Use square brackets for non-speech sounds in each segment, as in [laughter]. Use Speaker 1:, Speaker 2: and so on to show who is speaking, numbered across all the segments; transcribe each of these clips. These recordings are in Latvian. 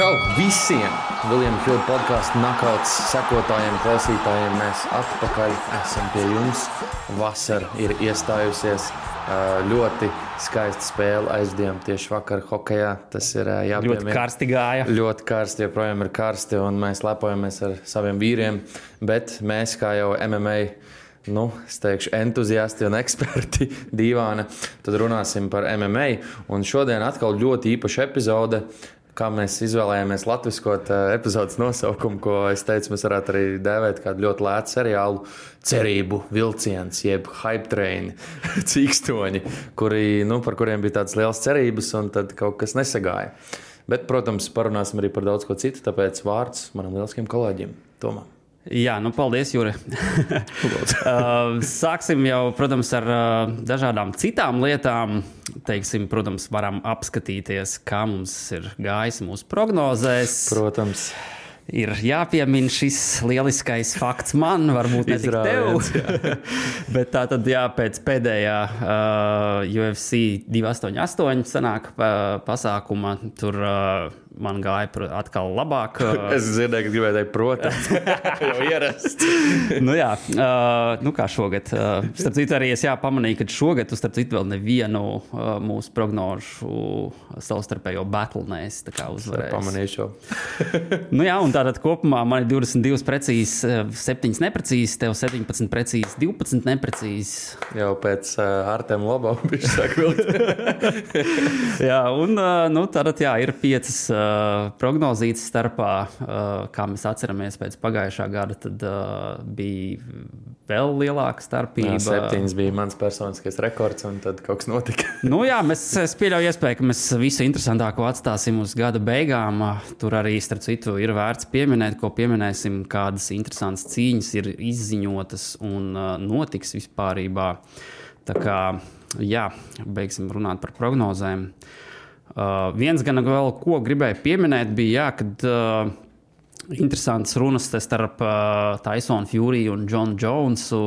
Speaker 1: Čau visiem! Viljams Hilda podkāstu nakauts sekotājiem, klausītājiem. Mēs atpakaļ esam pie jums. Vasara ir iestājusies. Ļoti skaista spēle aizdien tieši vakar hokeja. Tas ir jāpiemina.
Speaker 2: Ļoti karsti gāja.
Speaker 1: Ļoti karsti, joprojām ir karsti, un mēs lepojamies ar saviem vīriem. Bet mēs, kā jau MMA nu, es teikšu, entuziasti un eksperti [laughs] divāna. Tad runāsim par MMA. Un šodien atkal ļoti īpaša epizode. Kā mēs izvēlējāmies latviskot uh, epizodes nosaukumu, ko es teicu, mēs varētu arī dēvēt kā ļoti lētu seriālu, cerību vilciens, jeb hype train, [laughs] cīkstoņi, kuri, nu, par kuriem bija tādas lielas cerības, un tad kaut kas nesagāja. Bet, protams, parunāsim arī par daudz ko citu, tāpēc vārds manam lieliskiem kolēģim Tomam.
Speaker 2: Jā, nu paldies, Juri. [laughs] Uh, sāksim jau, protams, ar uh, dažādām citām lietām. Teiksim, protams, varam apskatīties, kā mums ir gājis mūsu prognozēs.
Speaker 1: Protams.
Speaker 2: Ir jāpiemina šis lieliskais fakts man, varbūt ne tikai tev. [laughs] Bet tā tad, jā, pēc pēdējā uh, UFC 288 sanāk, uh, pasākuma, tur uh, man gāja atkal labāk. [laughs]
Speaker 1: es dzirdēju, ka gribēju teikt, protams, [laughs] jau ierasts. [laughs]
Speaker 2: nu, jā, uh, nu kā šogad. Uh, starp citu, arī es jā, pamanīju, ka šogad, starp citu, vēl nevienu uh, mūsu prognožu savstarpējo battle neesi uzvarējis.
Speaker 1: Pamanīju šo.
Speaker 2: nu, jā, un tātad kopumā man ir 22 precīzi, 7 neprecīzi, tev 17 precīzi, 12 neprecīzi.
Speaker 1: Jau pēc uh, Artem Lobam viņš sāk vilkt.
Speaker 2: jā, un uh, nu, tātad jā, ir 5. Uh, uh, prognozītas starpā, uh, kā mēs atceramies pēc pagājušā gada, tad uh, bija vēl lielāka starpība. Jā,
Speaker 1: septiņas bija mans personiskais rekords, un tad kaut kas notika. [laughs]
Speaker 2: nu, jā, mēs, es pieļauju iespēju, ka mēs visu interesantāko atstāsim uz gada beigām. Tur arī, starp citu, ir vērts pieminēt, ko pieminēsim, kādas interesantas cīņas ir izziņotas un uh, notiks vispārībā. Tā kā, jā, beigsim runāt par prognozēm. Uh, Uh, viens gan vēl, ko gribēju pieminēt, bija, jā, kad uh, interesants runas starp uh, Taisonu Furiju un Džonu Jonesu.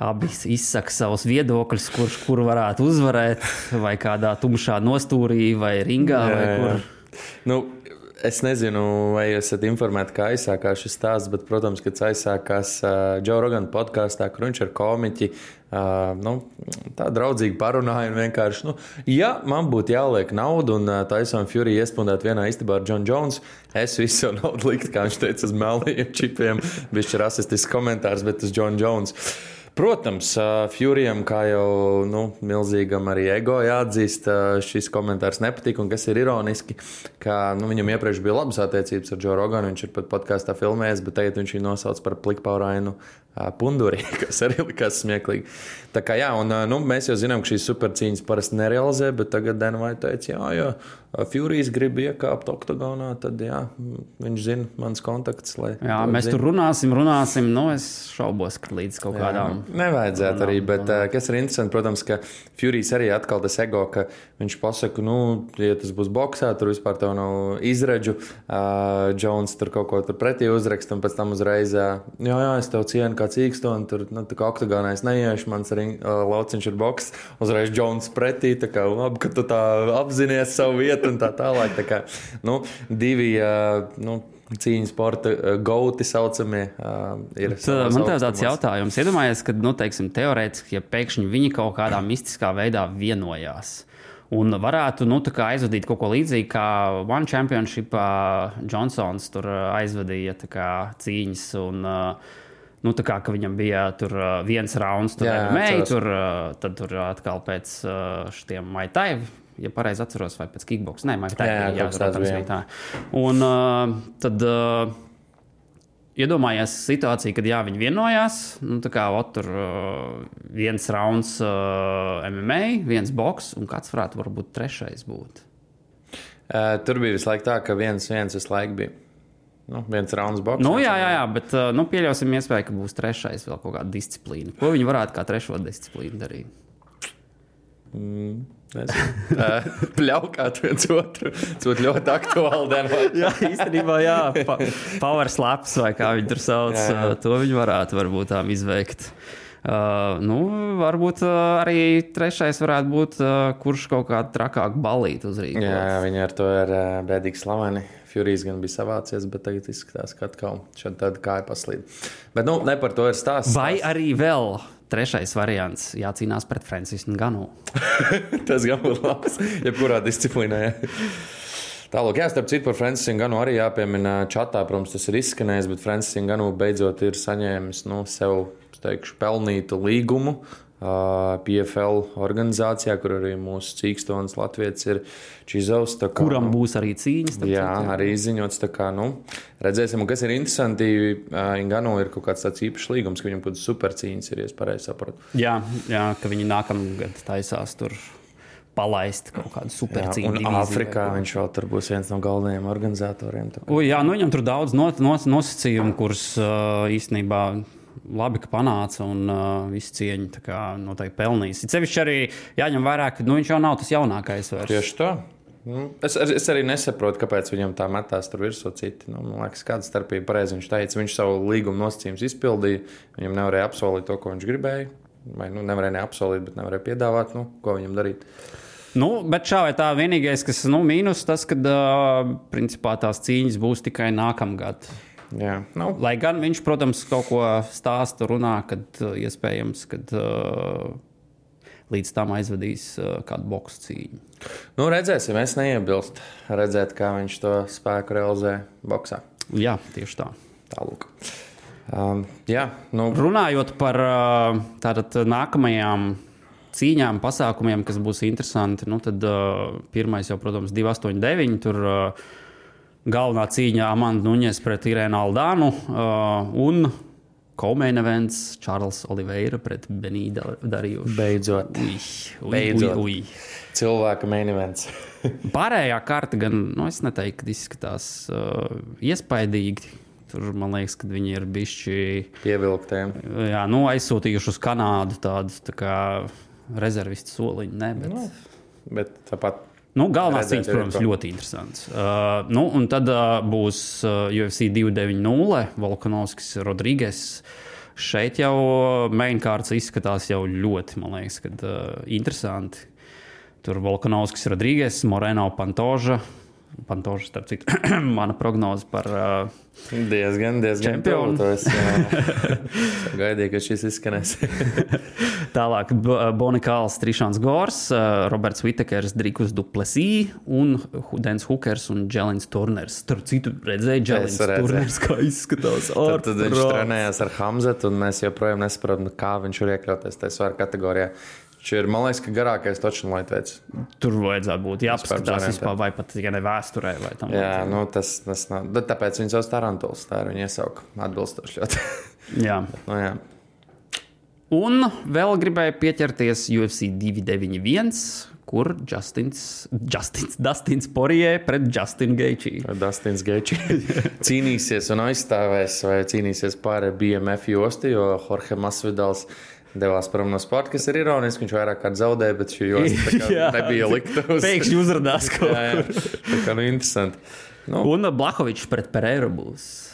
Speaker 2: Abi izsaka savus viedokļus, kurš kuru varētu uzvarēt, vai kādā tumšā nostūrī, vai ringā. Jā, vai kur.
Speaker 1: Nu, Es nezinu, vai esat informēti, kā aizsākās šis stāsts, bet, protams, kad aizsākās uh, Joe Rogan podkāstā, viņš ar komiķi uh, nu, tā draudzīgi parunāja. Vienkārši, nu, ja man būtu jāliek nauda un uh, Taisona Fury iespundēt vienā istabā ar John Jones, es visu savu [laughs] naudu liktu, kā viņš teica, uz melniem čipiem. Viņš ir rasistisks komentārs, bet uz John Jones. Protams, Furijam, kā jau nu, milzīgam arī ego jāatzīst, šis komentārs nepatīk. Un kas ir ironiski, ka nu, viņam iepriekš bija labas attiecības ar Džo Roganu. Viņš ir pat podkāstā filmējis, bet tagad viņš viņu nosauc par plikpaurainu punduri, [laughs] kas arī likās smieklīgi. Tā kā jā, un nu, mēs jau zinām, ka šīs supercīņas parasti nerealizē, bet tagad Denvai teica, jā, jā, Furijas grib iekāpt oktagonā, tad jā, viņš zina mans kontakts.
Speaker 2: Jā, mēs zina. tur runāsim, runāsim. Nu, es šaubos, ka līdz kaut kādām.
Speaker 1: Jā, nevajadzētu runām, arī, bet runām. kas ir interesanti, protams, ka Furijas arī atkal tas ego, ka viņš pasaka, nu, ja tas būs boxā, tur vispār tev nav izredzu. Uh, Jones tur kaut ko tur pretī uzrakst, un pēc tam uzreiz, jā, jā, es tev cienu kā cīkstoni, tur, nu, tā kā oktagonā es neiešu, mans ring, uh, lauciņš ir boks, uzreiz Jones pretī, tā kā labi, ka tu tā apzinājies savu vietu un tā tālāk. Tā kā, nu, divi, nu, cīņas sporta gauti saucamie. Ir
Speaker 2: Man te tāds jautājums, iedomājieties, ka, nu, teiksim, teorētiski, ja pēkšņi viņi kaut kādā [clears throat] mistiskā veidā vienojās. Un varētu nu, aizvadīt kaut ko līdzīgu, kā One Championship Johnsons tur aizvadīja kā, cīņas. Un, uh, Nu, tā kā viņam bija tur viens rauns, tur bija meija, tur, tad tur atkal pēc šiem maitai. Ja pareizi atceros, vai pēc kickbox. Nē, tā jā, jā, jā, protams, bija tā. Un uh, tad uh, iedomājies situāciju, kad jā, viņi vienojās. Nu, tā kā ot, tur uh, viens rauns uh, MMA, viens boks, un kāds varētu būt trešais būt.
Speaker 1: Uh, tur bija visu laiku tā, ka viens, viens visu laiku bija. Nu, viens rauns boks.
Speaker 2: Nu, jā, jā, jā, bet uh, nu, pieļausim, iespēju, ka būs trešais vēl kaut kāda disciplīna. Ko viņi varētu kā trešo disciplīnu darīt?
Speaker 1: Mm. [laughs] Pļaukāt viens otru. Tas būtu ļoti aktuāli. [laughs]
Speaker 2: jā, īstenībā, jā, pa, power slaps vai kā viņi tur sauc, jā, jā. to viņi varētu varbūt tā izveikt. Uh, nu, varbūt uh, arī trešais varētu būt, uh, kurš kaut kādu trakāku balīti uzrīkot.
Speaker 1: Jā, viņi ar to ir uh, bēdīgi slaveni. Furijas gan bija savācies, bet tagad izskatās, ka atkal tāda kāja paslīd. Bet nu, ne par to ir stāsts.
Speaker 2: Vai arī vēl trešais variants - jācīnās pret Francisku Ganu. [laughs]
Speaker 1: Tas gan būtu labs, jebkurā disciplīnā. Jā. Tālāk, jā, starp citu, par Francisku Ganu arī jāpiemina čatā. Protams, tas ir izskanējis, bet Francisks Ganu beidzot ir saņēmis nu, sev teikšu, pelnītu līgumu. PFL organizācijā, kur arī mūsu cīkstons Latvijas ir Čizovs. Kā,
Speaker 2: Kuram nu, būs arī cīņas?
Speaker 1: Jā, jā, arī izziņots. Kā, nu, redzēsim, kas ir interesanti. Ingano ir kaut kāds tāds īpašs līgums, ka viņam kāds supercīņas ja pareizi saprotu.
Speaker 2: Jā, jā, ka viņi nākamgad taisās tur palaist kaut kādu supercīņu.
Speaker 1: Āfrikā viņš vēl tur būs viens no galvenajiem organizatoriem.
Speaker 2: U, jā, nu viņam tur daudz not, not, nosacījumu, kurus uh, īstenībā labi, ka panāca un uh, visu cieņu noteikti pelnījis. Ir sevišķi arī jāņem vērā, ka nu, viņš jau nav tas jaunākais. Vairs.
Speaker 1: Tieši tā. Nu, es, es arī nesaprotu, kāpēc viņam tā metās tur virsū citi. Nu, man liekas, kāda starpība pareizi viņš teica. Viņš savu līguma nosacījumus izpildīja. Viņam nevarēja apsolīt to, ko viņš gribēja. Vai nu, nevarēja neapsolīt, bet nevarēja piedāvāt, nu, ko viņam darīt.
Speaker 2: Nu, bet šā vai tā, vienīgais, kas ir nu, mīnus, tas, ka uh, principā tās cīņas būs tikai nākamgad.
Speaker 1: Jā, nu.
Speaker 2: Lai gan viņš, protams, kaut ko stāsta, runā, kad uh, iespējams, kad uh, līdz tam aizvedīs uh, kādu boxe cīņu.
Speaker 1: Nu, redzēsim, es neiebilstu redzēt, kā viņš to spēku realizē boxā.
Speaker 2: Jā, tieši tā.
Speaker 1: Tālāk. Um, jā, nu.
Speaker 2: Runājot par uh, tātad, nākamajām cīņām, pasākumiem, kas būs interesanti, nu, tad uh, pirmais jau, protams, 289. Tur, uh, galvenā cīņa Amanda Nuņes pret Irēnu Aldānu uh, un Komēna events Čārls Oliveira pret Benīdu Darījušu.
Speaker 1: Beidzot.
Speaker 2: Ui, ui,
Speaker 1: Beidzot.
Speaker 2: Ui, ui.
Speaker 1: Cilvēka main events. [laughs]
Speaker 2: Pārējā kārta gan, nu, es neteiktu, ka izskatās uh, iespaidīgi. Tur man liekas, ka viņi ir bijuši
Speaker 1: pievilktiem.
Speaker 2: Jā, nu, aizsūtījuši uz Kanādu tādu tā kā rezervistu soliņu. Ne, bet...
Speaker 1: Nu, bet tāpat
Speaker 2: Nu, galvenās cīņas, protams, ir ļoti interesants. Uh, nu, un tad uh, būs uh, UFC 290, Volkanovskis, Rodrīgas. Šeit jau mainkārts izskatās jau ļoti, man liekas, kad, uh, interesanti. Tur Volkanovskis, Rodrīgas, Moreno, Pantoža. Pantoža, starp citu, [clears throat] mana prognoze par uh,
Speaker 1: diezgan, diezgan
Speaker 2: čempionu.
Speaker 1: uh, [laughs] gaidīju, ka šis izskanēs. [laughs]
Speaker 2: Tālāk Bonikāls, Trišāns Gors, Roberts Vitekers, Drikus Duplesī un Dens Hukers un Dželins Turners. Tur citu redzēju, Dželins Turners, kā izskatās.
Speaker 1: Tad, tad viņš trenējās ar Hamzetu un mēs joprojām nesaprotam, kā viņš var iekļauties tajā svaru kategorijā. Viņš ir, man liekas, garākais točs Latvijas.
Speaker 2: Tur vajadzētu būt jāpaskatās vispār, vai pat ja ne vēsturē, vai tam.
Speaker 1: Jā, nu, tas, tas nav. Bet tāpēc viņi savus tarantuls, tā ir viņa iesauka atbilstoši ļoti. [laughs]
Speaker 2: jā.
Speaker 1: Nu, jā.
Speaker 2: Un vēl gribēju pieķerties UFC 291, kur Justins, Justins, Dustins Porijē pret Justinu Geičī.
Speaker 1: Dustins Geičī [laughs] cīnīsies un aizstāvēs vai cīnīsies par BMF jostu, jo Jorge Masvidals devās prom no sporta, kas ir ironiski. Viņš vairāk kārt zaudēja, bet šī josta [laughs] nebija likta
Speaker 2: uz. Pēkšņi uzrādās kaut [laughs]
Speaker 1: jā, jā. Tā kā nu interesanti.
Speaker 2: Nu. Un Blahovičs pret Pereiru būs.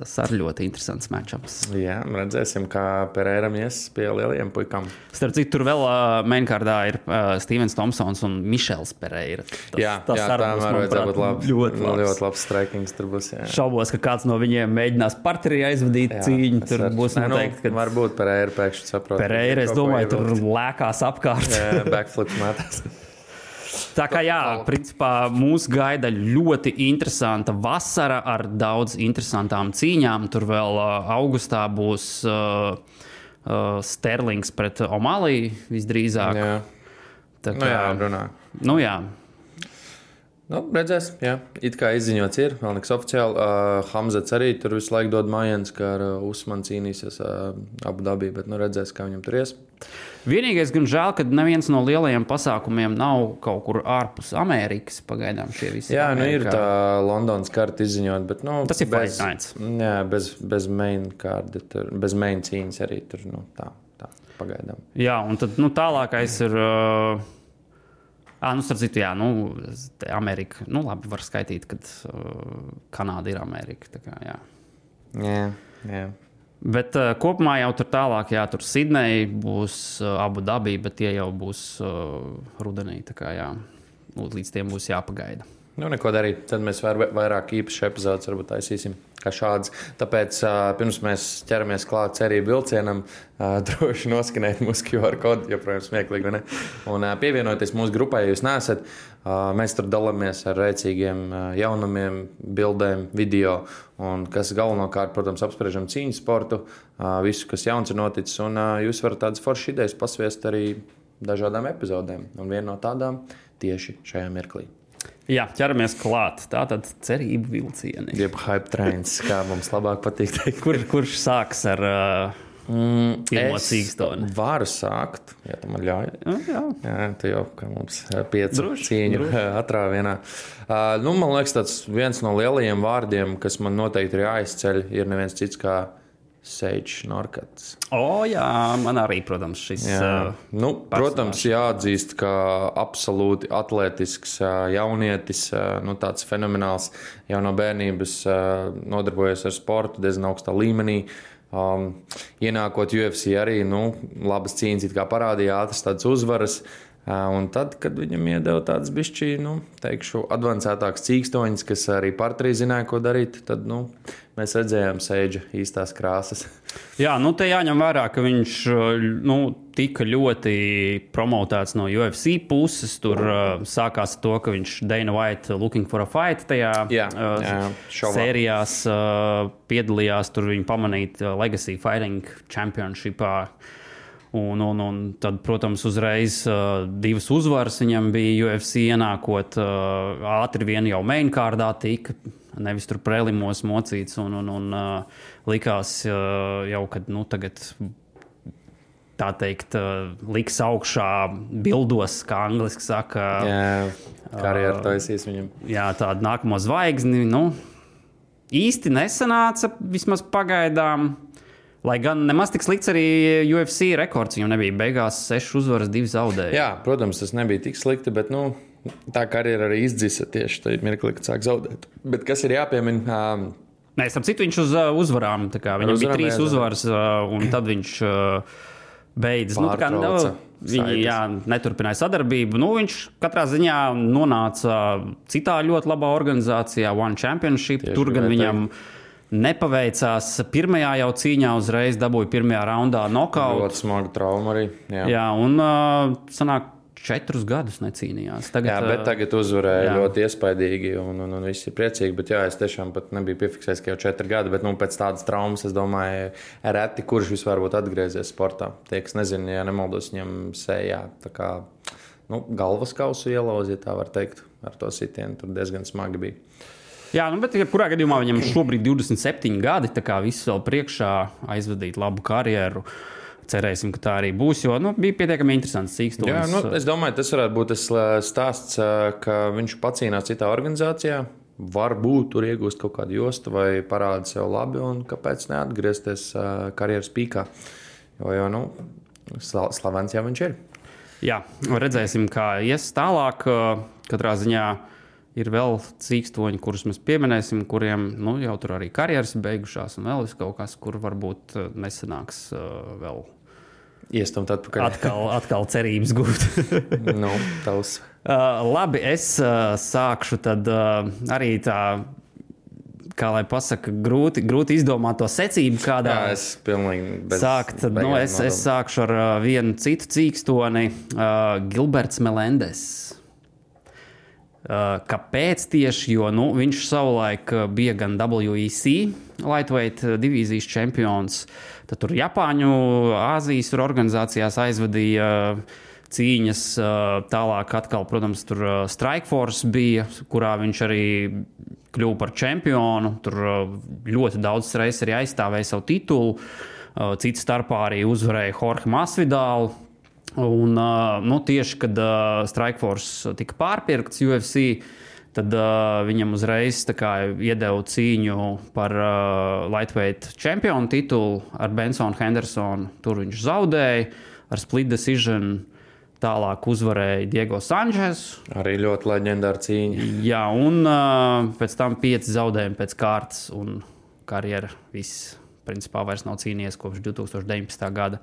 Speaker 2: Tas arī ļoti interesants matčups.
Speaker 1: Jā, redzēsim, kā Pereiram ies pie lielajiem puikām.
Speaker 2: Starp citu, tur vēl uh, mainkārdā ir uh, Stevens Thompsons un Mišels Pereira. Tas,
Speaker 1: jā, tas jā, tā var būt labi. Ļoti, labs. ļoti labs streikings tur būs. Jā.
Speaker 2: Šaubos, ka kāds no viņiem mēģinās partnerī aizvadīt jā, cīņu. Tur ar, būs noteikti,
Speaker 1: ka... Varbūt Pereira pēkšņi saprot.
Speaker 2: Pereira, es domāju, tur lēkās apkārt.
Speaker 1: jā, backflips metās. [laughs]
Speaker 2: Tā kā jā, principā mūs gaida ļoti interesanta vasara ar daudz interesantām cīņām. Tur vēl augustā būs uh, uh, Sterlings pret Omaliju visdrīzāk.
Speaker 1: Jā. Tā kā, nu jā, runā.
Speaker 2: Nu jā.
Speaker 1: Nu, redzēs, jā. It kā izziņots ir, vēl nekas oficiāli. Uh, Hamzats arī tur visu laiku dod mājiņas, ka ar uh, Usmanu cīnīsies uh, abu dabī, bet nu redzēs, kā viņam tur ies.
Speaker 2: Vienīgais, gan žēl, ka neviens no lielajiem pasākumiem nav kaut kur ārpus Amerikas. Pagaidām šie visi.
Speaker 1: Jā, nu ir tā Londonas karta izziņot, bet nu,
Speaker 2: tas ir bez,
Speaker 1: jā, bez, bez main kārta, bez main cīņas arī tur nu, tā, tā pagaidām.
Speaker 2: Jā, un tad nu, tālākais ir. Uh, Ah, nu, starp citu, jā, nu, Amerika. Nu, labi, var skaitīt, ka uh, Kanāda ir Amerika. Kā, jā.
Speaker 1: Jā, jā.
Speaker 2: Bet uh, kopumā jau tur tālāk, jā, tur Sidneja būs uh, abu dabī, bet tie jau būs uh, rudenī. Tā kā, jā, līdz tiem būs jāpagaida.
Speaker 1: Nu, neko darīt. Tad mēs vair, vairāk īpašas epizodes varbūt taisīsim. Tāpēc, pirms mēs ķeramies klāt cerību vilcienam, [laughs] droši noskanēt mūsu QR kodu, joprojām smieklīgi. Ne? Un pievienoties mūsu grupai, ja jūs neesat. Mēs tur dalāmies ar rēcīgiem jaunumiem, bildēm, video. Un kas galvenokārt, protams, apspriežam cīņu sportu, visu, kas jauns ir noticis. Un jūs varat tādas foršas idejas pasviest arī dažādām epizodēm. Un viena no tādām tieši šajā mirklī.
Speaker 2: Jā, ķeramies klāt. Tā tad cerību vilcieni.
Speaker 1: Jeb hype trains, kā mums labāk patīk teikt.
Speaker 2: Kur, kurš sāks ar uh, mm, pirmo cīkstoni?
Speaker 1: Varu sākt, ja tu man ļauj.
Speaker 2: Ja, jā,
Speaker 1: jā tu jau kā mums piecu droši, cīņu droši. atrāvienā. Uh, nu, man liekas, tas viens no lielajiem vārdiem, kas man noteikti ir jāizceļ, ir neviens cits kā Seičs Norkats.
Speaker 2: O, jā, man arī, protams, šis.
Speaker 1: Jā. Nu, protams, jāatzīst, ka absolūti atletisks jaunietis, nu, tāds fenomenāls jau no bērnības nodarbojas ar sportu diezgan augstā līmenī. Um, ienākot UFC arī, nu, labas cīņas parādīja, ātras uzvaras. Un tad, kad viņam iedeva tādas bišķi, nu, teikšu, avansētākas cīkstoņas, kas arī partija zināja, ko darīt, tad, nu, mēs redzējām sēža īstās krāsas. [laughs]
Speaker 2: Jā, nu te jāņem vērā, ka viņš nu, tika ļoti promotēts no UFC puses. Tur uh, sākās ar to, ka viņš Dana White Looking for a Fight tajā
Speaker 1: jā, uh, jā,
Speaker 2: sērijās uh, piedalījās. Tur viņi pamanīja Legacy Fighting Championshipā. Un, un, un tad, protams, uzreiz uh, divas uzvaras viņam bija UFC ienākot. Uh, ātri vien jau mainkārdā tika nevis tur prelimos mocīts. Un, un, un uh, likās uh, jau, ka nu, tagad. Tā teikt, uh, liks augšā bildos, kā angļuiski saka.
Speaker 1: Jā, karjeras uh, taisīs viņam.
Speaker 2: Jā, tāda nākamo zvaigzni. Nu, īsti nesanāca, vismaz pagaidām. Lai gan nemaz tik slikts arī UFC rekords, viņam nebija beigās sešas uzvaras, divas zaudējumus.
Speaker 1: Jā, protams, tas nebija tik slikti, bet nu, tā karjera arī izdzisa tieši tajā mirklī, kad sāk zaudēt. Bet kas ir jāpiemina? Um,
Speaker 2: Nē, es citu viņš uz uzvarām. Viņam bija trīs jā, uzvaras, un tad viņš beidzas. Nu, kā, nu, viņi jā, neturpināja sadarbību. Nu, viņš katrā ziņā nonāca citā ļoti labā organizācijā, One Championship. Tieši Tur gan viņam. Teikt nepaveicās. Pirmajā jau cīņā uzreiz dabūja pirmajā raundā nokautu.
Speaker 1: Ļoti smaga trauma arī. Jā,
Speaker 2: jā un uh, sanāk, četrus gadus necīnījās.
Speaker 1: Tagad, jā, bet tagad uzvarēja jā. ļoti iespaidīgi, un, un, un viss ir priecīgi. Bet, jā, es tiešām nebiju piefiksējis, ka jau četri gadi, bet nu, pēc tādas traumas, es domāju, reti kurš vispār būtu atgriezies sportā. Tie, kas nezina, ja nemaldos, viņam sējā kā, nu, galvas kausu ielauzi, ja tā var teikt, ar to sitienu. Tur diezgan smagi bija.
Speaker 2: Jā, nu, bet jebkurā gadījumā viņam šobrīd ir 27 gadi, tā kā viss vēl priekšā aizvadīt labu karjeru. Cerēsim, ka tā arī būs, jo nu, bija pietiekami interesants cīkstums.
Speaker 1: Jā, nu, es domāju, tas varētu būt tas stāsts, ka viņš pacīnās citā organizācijā. Varbūt tur iegūst kaut kādu jostu vai parāda sev labi, un kāpēc neatgriezties karjeras pīkā. Jo, jo nu, slavens jau viņš ir.
Speaker 2: Jā, redzēsim, kā ies tālāk. Katrā ziņā ir vēl cīkstoņi, kurus mēs pieminēsim, kuriem nu, jau tur arī karjeras beigušās, un vēl kaut kas, kur varbūt eh, nesanāks uh, vēl.
Speaker 1: Iestumt atpakaļ.
Speaker 2: Atkal, atkal cerības gūt. [laughs]
Speaker 1: nu, tavs.
Speaker 2: Uh, labi, es uh, sākšu tad uh, arī tā kā lai pasakā, grūti, grūti izdomāt to secību, kādā
Speaker 1: Jā, es pilnīgi bez
Speaker 2: sākt. Nu, es, es sākšu ar uh, vienu citu cīkstoni, uh, Gilberts Melendes. Uh, kāpēc tieši? Jo nu, viņš savulaik uh, bija gan WEC lightweight uh, divīzijas čempions, tad tur Japāņu, Āzijas organizācijās aizvadīja cīņas. Tālāk, atkal, protams, tur Strikeforce bija, kurā viņš arī kļuva par čempionu. Tur ļoti daudz reizes arī aizstāvēja savu titulu. Cits starpā arī uzvarēja Jorge Masvidālu, Un, nu, tieši kad uh, Strikeforce tika pārpirkts UFC, tad uh, viņam uzreiz kā, iedeva cīņu par uh, lightweight čempionu titulu ar Bensonu Hendersonu. Tur viņš zaudēja ar split decision. Tālāk uzvarēja Diego Sančes.
Speaker 1: Arī ļoti leģendāra cīņa.
Speaker 2: Jā, un uh, pēc tam pieci zaudējumi pēc kārtas un karjera viss principā vairs nav cīnījies kopš 2019. gada.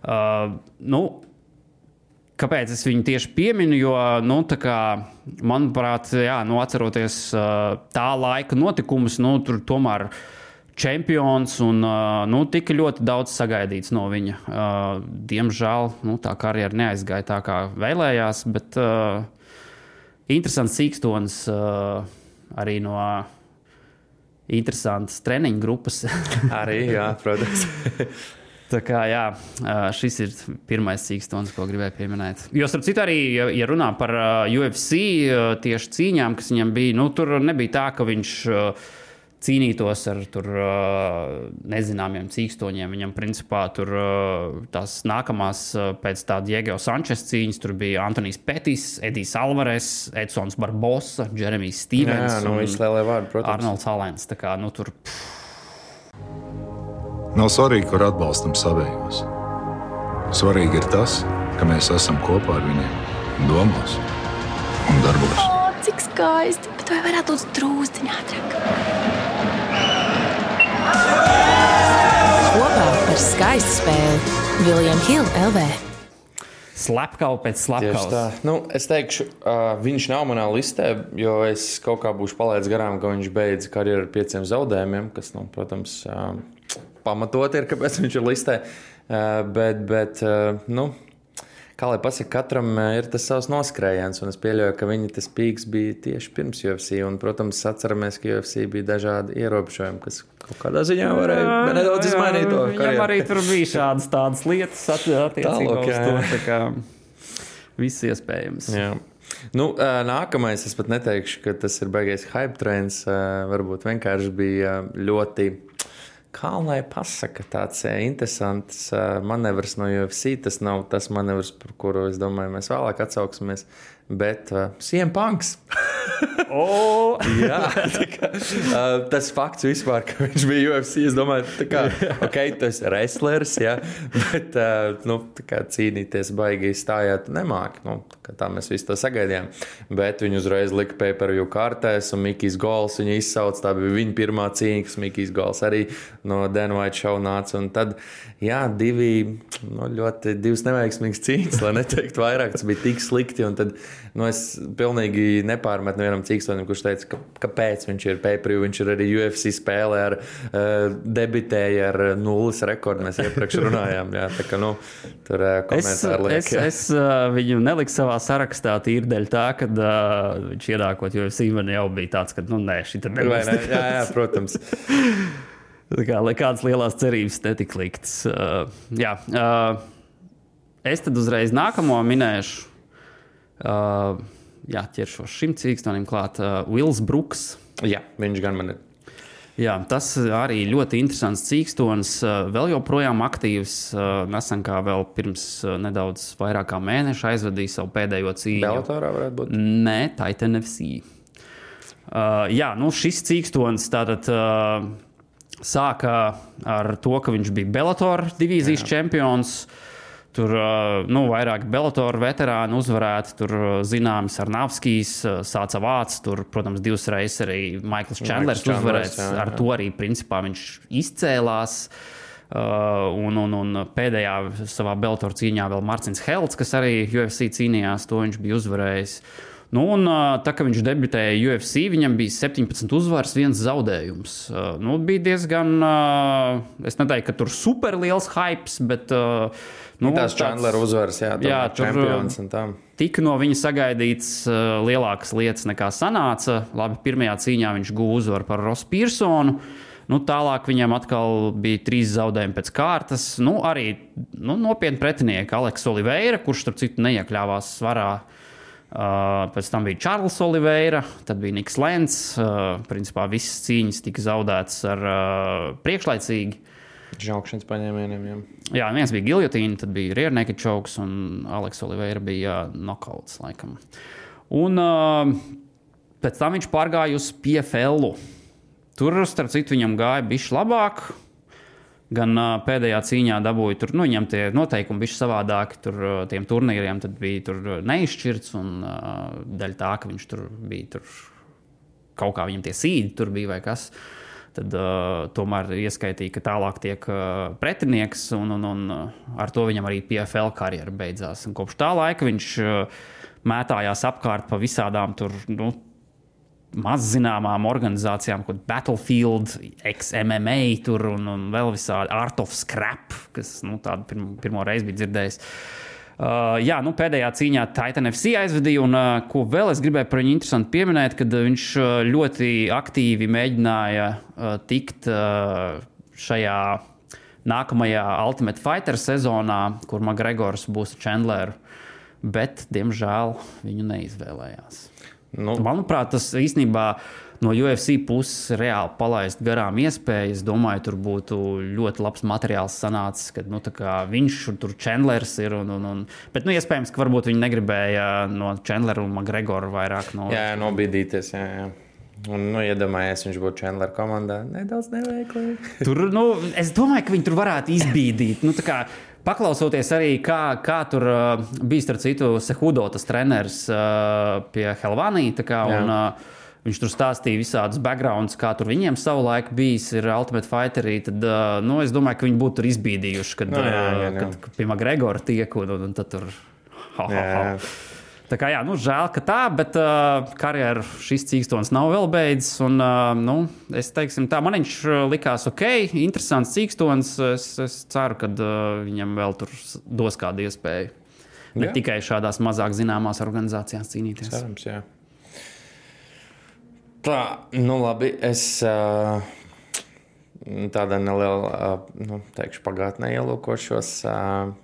Speaker 2: Uh, nu, Kāpēc es viņu tieši pieminu? Jo, nu, kā, manuprāt, jā, nu, atceroties tā laika notikumus, nu, tur tomēr čempions un nu, tika ļoti daudz sagaidīts no viņa. Diemžēl nu, tā karjera neaizgāja tā, kā vēlējās, bet uh, interesants sīkstons uh, arī no interesantas treniņu grupas.
Speaker 1: arī, jā, protams. [laughs]
Speaker 2: Tā kā, jā, šis ir pirmais sīkstons, ko gribēju pieminēt. Jo, starp citu, arī, ja, runā par UFC tieši cīņām, kas viņam bija, nu, tur nebija tā, ka viņš cīnītos ar tur, nezināmiem cīkstoņiem. Viņam, principā, tur tās nākamās pēc tā Diego Sančes cīņas, tur bija Antonius Petis, Edijs Alvarez, Edsons Barbosa, Jeremijs Stevens.
Speaker 1: Jā, nu, viņš lielie vārdi, protams.
Speaker 2: Arnolds Alēns. Tā kā, nu, tur. Pff,
Speaker 3: Nav svarīgi, kur atbalstam savējos. Svarīgi ir tas, ka mēs esam kopā ar viņiem, domās un darbos.
Speaker 4: O, cik skaisti! Bet vai varētu būt drūztiņā ātrāk?
Speaker 5: Kopā par skaistu spēli Viljams Hilde LV.
Speaker 2: Slepkava pēc slepkavas.
Speaker 1: tā. Nu, es teikšu, uh, viņš nav manā listē, jo es kaut kā būšu palaidis garām, ka viņš beidz karjeru ar pieciem zaudējumiem, kas, nu, protams, uh, pamatot ir, kāpēc viņš ir listē. Uh, bet, bet uh, nu, kā lai pasakā, katram uh, ir tas savs noskrējiens, un es pieļauju, ka viņa tas pīks bija tieši pirms UFC. Un, protams, atceramies, ka UFC bija dažādi ierobežojumi, kas kaut kādā ziņā varēja nedaudz izmainīt to
Speaker 2: Viņam
Speaker 1: karjeru.
Speaker 2: arī tur bija šādas tādas lietas, at- [laughs] attiecībā uz
Speaker 1: jā,
Speaker 2: to.
Speaker 1: jā.
Speaker 2: tā kā Viss iespējams.
Speaker 1: Jā. Nu, nākamais, es pat neteikšu, ka tas ir baigais hype trends. ā, Varbūt vienkārši bija ļoti, kā lai pasaka, tāds ā, interesants ā, manevrs no UFC. Tas nav tas manevrs, par kuru es domāju, mēs vēlāk atsauksimies. Bet uh, Siempanks. [laughs]
Speaker 2: O,
Speaker 1: Jā, [laughs] kā, uh, tas fakts vispār, ka viņš bija UFC. Es domāju, tā kā, [laughs] ok, tas ir wrestlers, jā, bet uh, nu, kā cīnīties baigi stājāt nemāk. Nu, tā tā mēs visi to sagaidījām. Bet viņu uzreiz lika pay-per-view kārtēs, un Mikls Gols viņu izsauc. Tā bija viņa pirmā cīņa, kas Mikls Gols arī no White show nāca. Un tad, jā, divi nu, ļoti divas neveiksmīgas cīņas, lai neteiktu vairāk. Tas bija tik slikti. Un tad, nu, es pilnīgi nepārmetu nevienam cīkstonim, kurš teica, ka, kāpēc viņš ir pay-per-view. Viņš ir arī UFC spēlē ar uh, debitēja ar nulles rekordu. Mēs iepriekš runājām. Jā, tā kā, nu, tur uh,
Speaker 2: Es,
Speaker 1: komentāri liek.
Speaker 2: es,
Speaker 1: jā.
Speaker 2: es uh, viņu neliku savā sarakstā tīri dēļ tā, ka uh, viņš ienākot UFC man jau bija tāds, ka, nu, nē, šī
Speaker 1: Vai
Speaker 2: nebūs.
Speaker 1: ne? Jā, jā, protams.
Speaker 2: Tā kā nekādas lielas cerības netika liktas. Uh, jā, uh, es tad uzreiz nākamo minēšu. Uh, jā, ķeršos šim cīkstonim klāt. Uh, Vils Bruks.
Speaker 1: Jā, viņš gan man ir.
Speaker 2: Jā, tas arī ļoti interesants cīkstons. uh, Vēl joprojām aktīvs. uh, Nesen kā vēl pirms uh, nedaudz vairāk kā mēneša aizvadīja savu pēdējo cīņu.
Speaker 1: Bellatorā varētu būt.
Speaker 2: Nē, Titan FC. Uh, jā, nu šis cīkstons tātad. Uh, Sāka ar to, ka viņš bija Bellator divīzijas jā. čempions. Tur uh, nu, vairāk Bellator veterāni uzvarēti. Tur uh, zināms, ar Navskijs uh, sāca vācis. Tur, protams, divas reizes arī Maikls
Speaker 1: Chandlers,
Speaker 2: uzvarēts.
Speaker 1: jā, jā.
Speaker 2: Ar to arī principā viņš izcēlās. Uh, un, un, un pēdējā savā Bellator cīņā vēl Mārcis Helts, kas arī UFC cīnījās, to viņš bija uzvarējis. Nu, un, tā kā viņš debitēja UFC, viņam bija 17 uzvaras, viens zaudējums. Nu, bija diezgan, es neteiktu, ka tur super liels hype, bet. Nu,
Speaker 1: Tās
Speaker 2: tāds-
Speaker 1: Chandlera uzvaras, jā,
Speaker 2: Jā, tur,
Speaker 1: čempions un tam.
Speaker 2: tika no viņa sagaidīts lielākas lietas nekā sanāca. Labi, pirmajā cīņā viņš guva uzvaru par Rosu Pearsonu. Nu, tālāk viņam atkal bija trīs zaudējumi pēc kārtas. Nu, arī nu, nopietni pretinieki Aleks Oliveira, kurš, starp citu, neiekļāvās svarā. Uh, pēc tam bija Čārlis Oliveira, tad bija Niks Lēns. Uh, principā visas cīņas tika zaudētas ar uh, priekšlaicīgi.
Speaker 1: Žaukšanas paņēmieniem. Jā.
Speaker 2: Jā, viens bija giljotīna, tad bija Rierneka čauks un Aleks Oliveira bija nokauts laikam. Un uh, pēc tam viņš pārgāja uz PFL. Tur, starp citu, viņam gāja bišķi labāk. Gan uh, pēdējā cīņā dabūja, tur nu, viņam tie noteikumi bija savādāki. Tur uh, tiem turnīriem bija tur neizšķirts. Un uh, daļa tā, ka viņš tur bija tur kaut kā viņam tie sīdi tur bija vai kas. Tad uh, tomēr ieskaitīja, ka tālāk tiek uh, pretinieks, un, un, un ar to viņam arī PFL karjera beidzās. Un kopš tā laika viņš uh, mētājās apkārt pa visādām tur. Nu, maz zināmām organizācijām, kā Battlefield, XMMA tur un, un vēl visādi Art of Scrap, kas nu, tādu pirmo, pirmo reizi bija dzirdējis. Uh, jā, nu, pēdējā cīņā Titan FC aizvadīja, un uh, ko vēl es gribēju par viņu interesanti pieminēt, kad viņš uh, ļoti aktīvi mēģināja uh, tikt uh, šajā nākamajā Ultimate Fighter sezonā, kur Makgregors būs Chandler, bet, diemžēl, viņu neizvēlējās. Nu. Manuprāt, tas īstenībā no UFC puses reāli palaist garām iespēju. Es domāju, tur būtu ļoti labs materiāls sanācis, kad nu, viņš tur Chandlers ir. Un, un, un, bet nu, iespējams, ka varbūt viņi negribēja no Chandlera un Makgregora vairāk
Speaker 1: no. Jā, nobīdīties. Jā, jā. Un, nu, iedomājieties, viņš būtu Chandler komandā. Nedaudz neveiklīgi.
Speaker 2: tur, nu, es domāju, ka viņi tur varētu izbīdīt. Nu, kā, Paklausoties arī, kā, kā tur uh, bija starp citu Sehudo, tas treneris uh, pie Helvānijas. Viņš tur stāstīja visādus backgrounds, kā tur viņiem savulaik bijis ar Ultimate Fighterī. Tad, uh, nu, es domāju, ka viņi būtu izbīdījuši, kad, no, jā, jā, jā. kad, kad pie Magregora tiek un, un, un tad tur. Ha, ha, ha. Tā kā jā, nu, žēl, ka tā, bet uh, karjeru šis cīkstons nav vēl beidzis. Un, uh, nu, es teiksim, tā man viņš likās ok, interesants cīkstons. Es, es ceru, ka uh, viņam vēl tur dos kādu iespēju. Ne jā. tikai šādās mazāk zināmās organizācijās cīnīties.
Speaker 1: Cerams, jā. Tā, nu labi, es uh, tādā nelielā, nu, teikšu, pagātnē ielūkošos. Uh,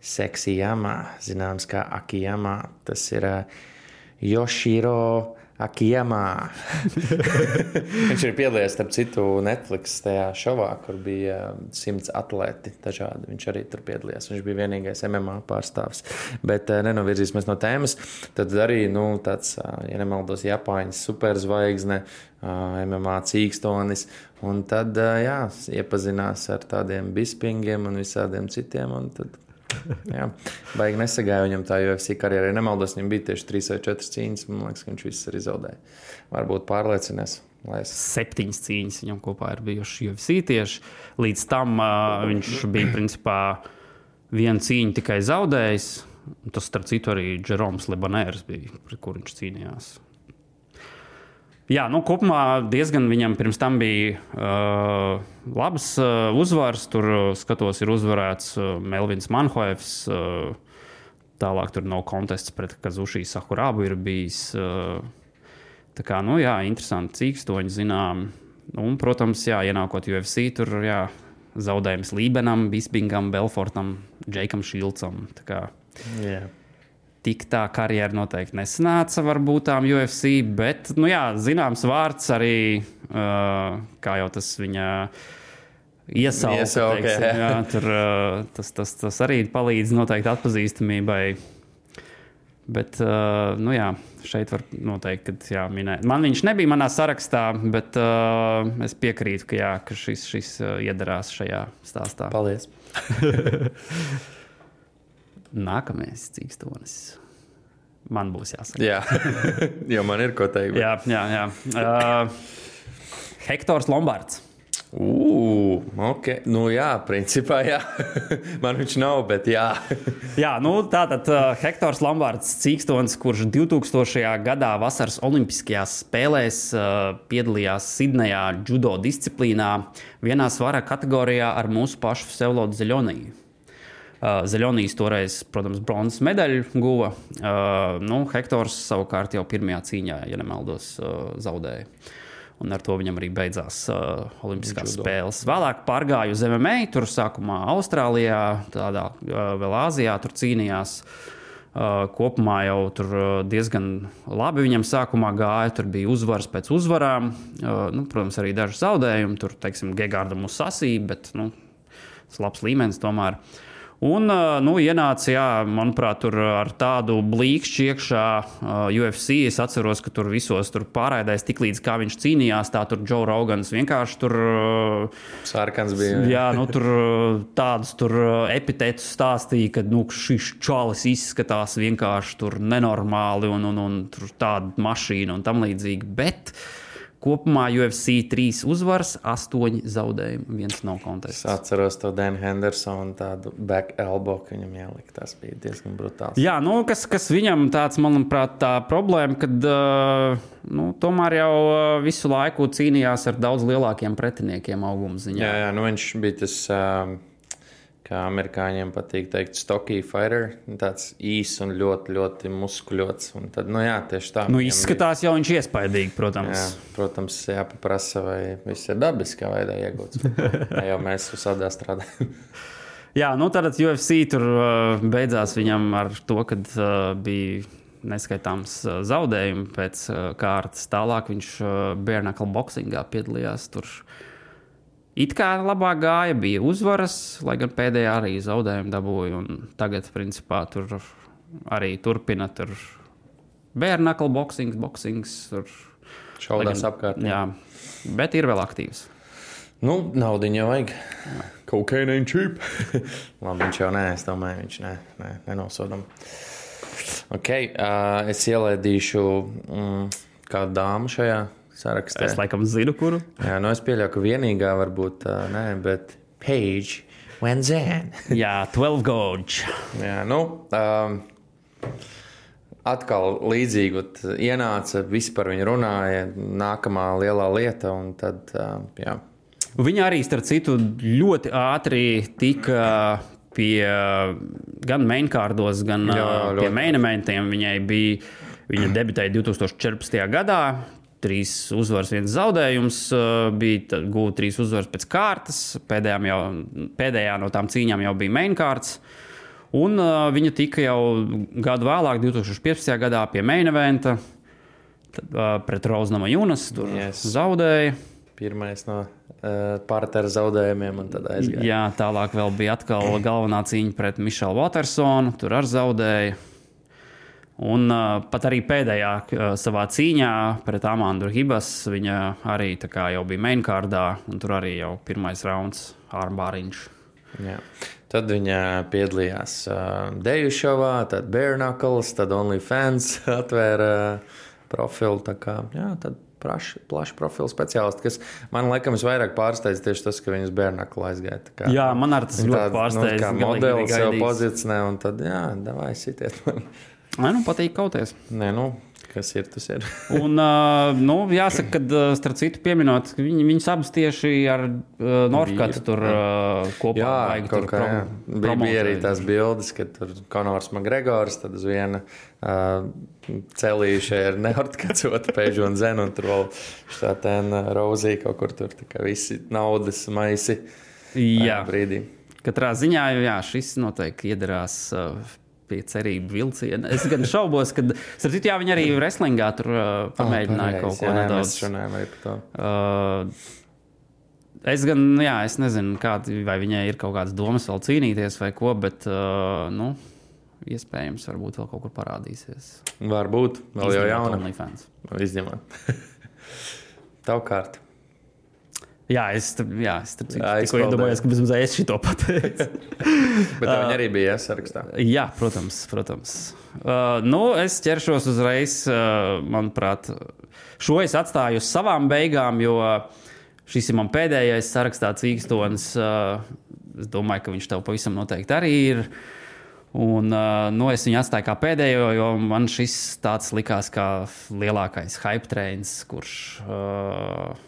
Speaker 1: Seksijamā, zināms kā Akijamā. Tas ir uh, Yoshiro Akijamā. [laughs] Viņš ir piedalījies, starp citu, Netflix tajā šovā, kur bija simts atlēti dažādi. Viņš arī tur piedalījās. Viņš bija vienīgais MMA pārstāvs. Bet uh, nenovirzīsimies no tēmas. Tad arī, nu, tāds, ja nemaldos, Japāņu superzvaigzne, MMA cīkstonis. Un tad, jā, iepazinās ar tādiem bispingiem un visādiem citiem. Un tad Jā, baigi nesagāja viņam tā UFC karjerā. Ja nemaldos, viņam bija tieši 3 vai 4 cīņas. Man liekas, ka viņš visas arī zaudēja. Varbūt pārliecinies. Es...
Speaker 2: Septiņas cīņas viņam kopā ir bijušas UFC tieši. Līdz tam uh, viņš bija principā vienu cīņu tikai zaudējis. Tas, starp citu, arī Jeroms Libanērs bija, kur viņš cīnījās. Jā, nu, kopumā diezgan viņam pirms tam bija uh, labs uh, uzvars. Tur, uh, skatos, ir uzvarēts uh, Melvins Manhoevs. Uh, tālāk tur nav kontests pret Kazušiju Sakurābu ir bijis. Uh, tā kā, nu, jā, interesanti cīkstoņi zinām. Un, protams, jā, ienākot UFC, tur jā, zaudējums Lībenam, Bispingam, Belfortam, Džekam Šilcam. Yeah tik tā karjera noteikti nesanāca varbūt tām UFC, bet, nu jā, zināms vārds arī, uh, kā jau tas viņa iesauka,
Speaker 1: iesauka teiksim,
Speaker 2: jā, tur, uh, tas, tas, tas arī palīdz noteikti atpazīstamībai. Bet, uh, nu jā, šeit var noteikti, kad jā, minēt. Man viņš nebija manā sarakstā, bet uh, es piekrītu, ka, jā, ka šis, šis uh, iedarās šajā stāstā.
Speaker 1: Paldies! [laughs]
Speaker 2: Nākamais cīkstonis. Man būs jāsaka.
Speaker 1: Jā, [laughs] jo man ir ko teikt.
Speaker 2: jā, jā, jā. Uh, Hektors Lombards.
Speaker 1: Uh, ok, nu jā, principā jā. [laughs] Man viņš nav, bet jā. [laughs]
Speaker 2: jā, nu tātad uh, Hektors Lamberts Cīkstons, kurš 2000. gadā vasaras Olimpiskajās spēlēs uh, piedalījās Sidnejā judo disciplīnā vienā svara kategorijā ar mūsu pašu Sevlodu Zeļoniju. Zaļonijas toreiz, protams, bronzas medaļu guva. Nu, Hektors savukārt jau pirmajā cīņā, ja nemaldos, uh, zaudēja. Un ar to viņam arī beidzās uh, Olimpiskās Judo. spēles. Vēlāk pārgāju uz MMA, tur sākumā Austrālijā, tādā uh, vēl Āzijā, tur cīnījās. Uh, kopumā jau tur diezgan labi viņam sākumā gāja. Tur bija uzvaras pēc uzvarām. Uh, nu, protams, arī daži zaudējumi. Tur, teiksim, Gegārdam uz sasīja, bet nu, tas labs līmenis tomēr. Uh, Un, nu, ienāca, jā, manuprāt, ar tādu blīkšķi iekšā UFC. Es atceros, ka tur visos tur pārraidēs, tik līdz kā viņš cīnījās, tā tur Joe Rogans vienkārši tur.
Speaker 1: Sārkans bija.
Speaker 2: Jā, nu, tur tādus tur epitētus stāstīja, ka nu, šis čalis izskatās vienkārši tur nenormāli un, un, un tur tāda mašīna un tam līdzīgi. Bet Kopumā UFC 3 uzvaras, 8 zaudējumi, viens no
Speaker 1: Es
Speaker 2: kontests.
Speaker 1: atceros to Danu Hendersonu, tādu back elbow, ka viņam ielika. Tas bija diezgan brutāls.
Speaker 2: Jā, nu, kas, kas viņam tāds, manuprāt, tā problēma, kad uh, nu, tomēr jau uh, visu laiku cīnījās ar daudz lielākiem pretiniekiem auguma ziņā.
Speaker 1: Jā, jā nu viņš bija tas, um, kā amerikāņiem patīk teikt, stocky fighter. Tāds īss un ļoti, ļoti muskuļots. Un tad, nu jā, tieši tā.
Speaker 2: Nu, izskatās jau viņš iespaidīgi, protams.
Speaker 1: Jā, protams, jāpaprasa, vai viss ir dabiskā veidā iegūts. [laughs] Jau mēs visādā strādājam.
Speaker 2: Jā, nu tad UFC tur uh, beidzās viņam ar to, ka uh, bija neskaitāms uh, zaudējumi pēc uh, kārtas. Tālāk viņš uh, Bērnakla boxingā piedalījās. Tur it kā labāk gāja, bija uzvaras, lai gan pēdējā arī zaudējumu dabūja. un Tagad, principā, tur arī turpina tur Bērnakla boxings, boxings. Tur,
Speaker 1: Šaudās apkārt.
Speaker 2: jā, bet ir vēl aktīvs.
Speaker 1: Nu, naudu jau vajag. Kokaina ain't cheap. [laughs] Labi, viņš jau nē, es domāju, viņš nē, nē, nenosodam. Ok, uh, es ielaidīšu mm, kādu dāmu šajā sarakstā.
Speaker 2: Es laikam zinu, kuru.
Speaker 1: Jā, nu es pieļauju, ka vienīgā varbūt uh, nē, bet Paige Wenzan.
Speaker 2: Jā, 12 gauge.
Speaker 1: Jā, nu. Um, Atkal līdzīgi ienāca, visi par viņu runāja, nākamā lielā lieta, un tad, jā,
Speaker 2: Viņa arī, starp citu, ļoti ātri tika pie gan mainkārdos, gan
Speaker 1: Jā,
Speaker 2: pie
Speaker 1: ļoti.
Speaker 2: mainamentiem. Viņai bija, viņa debitēja 2014. gadā. Trīs uzvaras, viens zaudējums. uh, Bija gūta trīs uzvaras pēc kārtas. Pēdējām jau, pēdējā no tām cīņām jau bija mainkārts. Un uh, viņa tika jau gadu vēlāk, 2015. gadā, pie main eventa tad, uh, pret Roznama Junas. Tur
Speaker 1: Yes.
Speaker 2: zaudēja.
Speaker 1: pirmais no uh, partera zaudējumiem, un tad aizgāja.
Speaker 2: Jā, tālāk vēl bija atkal galvenā cīņa pret Mišelu Watersonu. Tur arī zaudēja. Un uh, pat arī pēdējā uh, savā cīņā pret Amandu Hibas viņa arī jau bija mainkārdā, un tur arī jau pirmais rauns ārbāriņš.
Speaker 1: Jā. Tad viņa piedalījās uh, Deju šovā, tad Bare Knuckles, tad OnlyFans [laughs] atvēra profilu. tā Kā, jā, tad plašs plaš profilu speciālists, kas man laikam visvairāk pārsteidz tieši tas, ka viņas bērnu aizgāja. kā-
Speaker 2: Jā, man arī tas ļoti
Speaker 1: tāda,
Speaker 2: pārsteidz.
Speaker 1: Nu, kā modelis
Speaker 2: gaidījis.
Speaker 1: pozicionē, un tad, jā, davai sitiet man.
Speaker 2: Nē, nu patīk kauties.
Speaker 1: Nē, nu, kas ir, tas ir. [laughs]
Speaker 2: Un, uh, nu, jāsaka, ka starp citu pieminot, viņi, viņas abas tieši ar uh, Norkatu
Speaker 1: Vīru.
Speaker 2: tur uh, kopā
Speaker 1: Jā, kaut
Speaker 2: tur
Speaker 1: kā, jā. Bija, bija arī tās bildes, ka tur Konors Makgregors, tad uz viena uh, celīša ir neortkacota [laughs] pēžu un zenu, un tur vēl štā tēna Rozija kaut kur tur, tā kā visi naudas maisi
Speaker 2: Jā.
Speaker 1: brīdī.
Speaker 2: Katrā ziņā jā, šis noteikti iedarās uh, pie cerību vilciena. Es gan šaubos, ka, starp citu, jā, viņi arī wrestlingā tur uh, pamēģināja
Speaker 1: Ah,
Speaker 2: kaut
Speaker 1: pareizi,
Speaker 2: ko
Speaker 1: jā,
Speaker 2: nedaudz.
Speaker 1: Mēs
Speaker 2: Es gan, jā, es nezinu, kādi, vai viņai ir kaut kādas domas vēl cīnīties vai ko, bet, uh, nu, iespējams, varbūt vēl kaut kur parādīsies.
Speaker 1: Varbūt vēl jau
Speaker 2: Izņemot
Speaker 1: jauna.
Speaker 2: OnlyFans.
Speaker 1: Izņemot. [laughs] Tavu kārtu.
Speaker 2: Jā, es, jā, es tur
Speaker 1: Jā, izpaudē.
Speaker 2: iedomājos, ka bez es šito pateicu. [laughs]
Speaker 1: Bet uh, [laughs] viņi arī bija iesarakstā.
Speaker 2: Jā, protams. protams. Uh, nu, es ķeršos uzreiz, uh, manuprāt, šo es atstāju uz savām beigām, jo šis ir man pēdējais sarakstā cīkstons. Uh, es domāju, ka viņš tev pavisam noteikti arī ir. Un, uh, nu, es viņu atstāju kā pēdējo, jo man šis tāds likās kā lielākais hype trains, kurš uh,